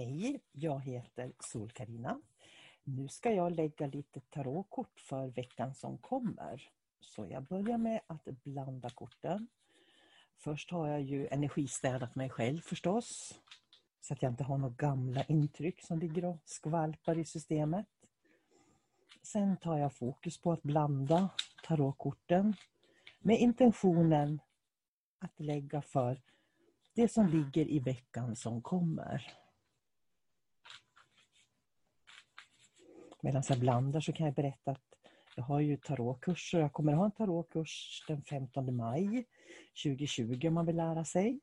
Hej, jag heter sol -Carina. Nu ska jag lägga lite tarotkort för veckan som kommer. Så jag börjar med att blanda korten. Först har jag ju energistädat mig själv förstås. Så att jag inte har några gamla intryck som ligger och skvalpar i systemet. Sen tar jag fokus på att blanda tarotkorten med intentionen att lägga för det som ligger i veckan som kommer. Medan jag blandar så kan jag berätta att jag har ju tarotkurser. Jag kommer att ha en tarotkurs den 15 maj 2020 om man vill lära sig.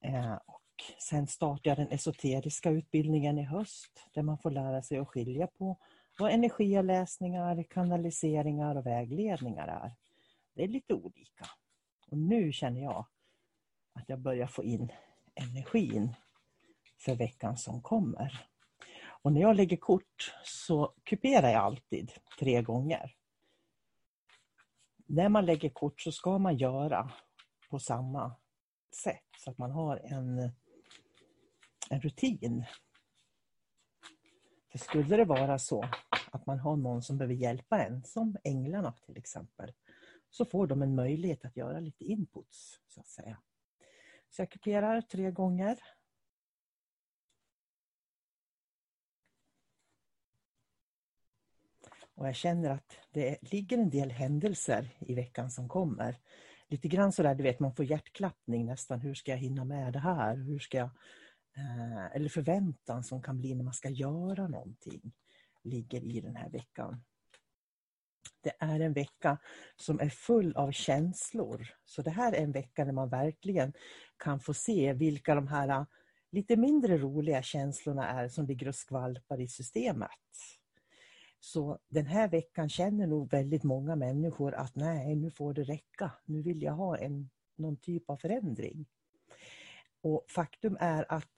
Eh, och sen startar jag den esoteriska utbildningen i höst där man får lära sig att skilja på vad energiläsningar, kanaliseringar och vägledningar är. Det är lite olika. Och nu känner jag att jag börjar få in energin för veckan som kommer. Och när jag lägger kort så kuperar jag alltid tre gånger. När man lägger kort så ska man göra på samma sätt så att man har en, en rutin. För skulle det vara så att man har någon som behöver hjälpa en, som änglarna till exempel, så får de en möjlighet att göra lite inputs. så att säga. Så jag kuperar tre gånger Och jag känner att det ligger en del händelser i veckan som kommer. Lite grann sådär, du vet, man får hjärtklappning nästan. Hur ska jag hinna med det här? Hur ska jag, eh, eller förväntan som kan bli när man ska göra någonting ligger i den här veckan. Det är en vecka som är full av känslor. Så det här är en vecka där man verkligen kan få se vilka de här lite mindre roliga känslorna är som ligger och skvalpar i systemet. Så den här veckan känner nog väldigt många människor att nej, nu får det räcka. Nu vill jag ha en, någon typ av förändring. Och faktum är att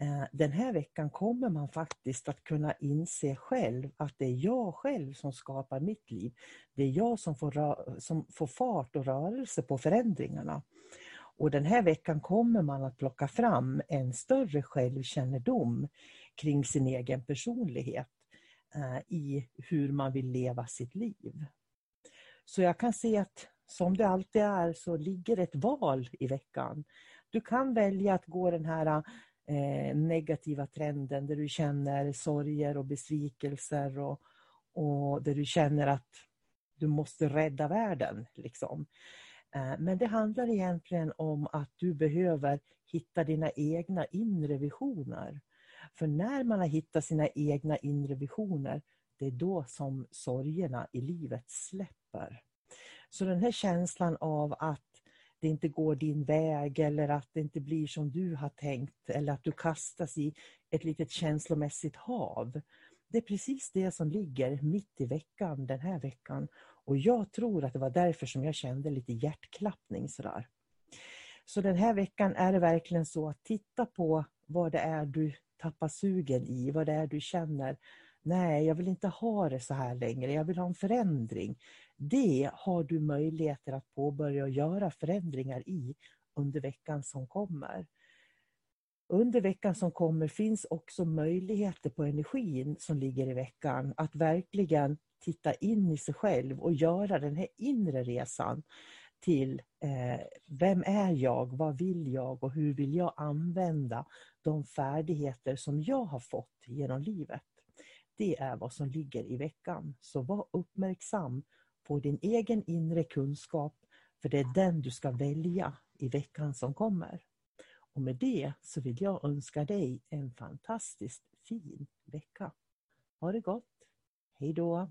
eh, den här veckan kommer man faktiskt att kunna inse själv att det är jag själv som skapar mitt liv. Det är jag som får, som får fart och rörelse på förändringarna. Och den här veckan kommer man att plocka fram en större självkännedom kring sin egen personlighet Eh, i hur man vill leva sitt liv. Så jag kan se att som det alltid är så ligger ett val i veckan. Du kan välja att gå den här eh, negativa trenden där du känner sorger och besvikelser och, och där du känner att du måste rädda världen. Liksom. Eh, men det handlar egentligen om att du behöver hitta dina egna inre visioner. För när man har hittat sina egna inre visioner, det är då som sorgerna i livet släpper. Så den här känslan av att det inte går din väg eller att det inte blir som du har tänkt eller att du kastas i ett litet känslomässigt hav. det är precis det som ligger mitt i veckan den här veckan. Och jag tror att det var därför som jag kände lite hjärtklappning sådär. Så den här veckan är det verkligen så att titta på vad det är du tappar sugen i, vad det är du känner. Nej, jag vill inte ha det så här längre, jag vill ha en förändring. Det har du möjligheter att påbörja och göra förändringar i under veckan som kommer. Under veckan som kommer finns också möjligheter på energin som ligger i veckan att verkligen titta in i sig själv och göra den här inre resan till eh, vem är jag, vad vill jag och hur vill jag använda de färdigheter som jag har fått genom livet. Det är vad som ligger i veckan. Så var uppmärksam på din egen inre kunskap för det är den du ska välja i veckan som kommer. Och med det så vill jag önska dig en fantastiskt fin vecka. Ha det gott! Hej då!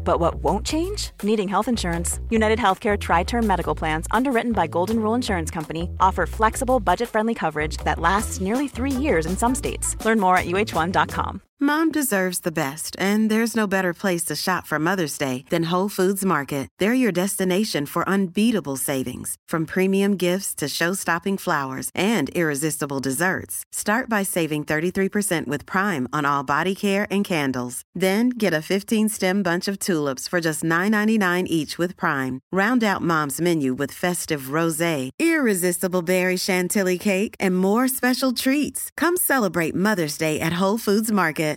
But what won't change? Needing health insurance. United Healthcare Tri Term Medical Plans, underwritten by Golden Rule Insurance Company, offer flexible, budget friendly coverage that lasts nearly three years in some states. Learn more at uh1.com. Mom deserves the best, and there's no better place to shop for Mother's Day than Whole Foods Market. They're your destination for unbeatable savings, from premium gifts to show stopping flowers and irresistible desserts. Start by saving 33% with Prime on all body care and candles. Then get a 15 stem bunch of tulips for just $9.99 each with Prime. Round out Mom's menu with festive rose, irresistible berry chantilly cake, and more special treats. Come celebrate Mother's Day at Whole Foods Market.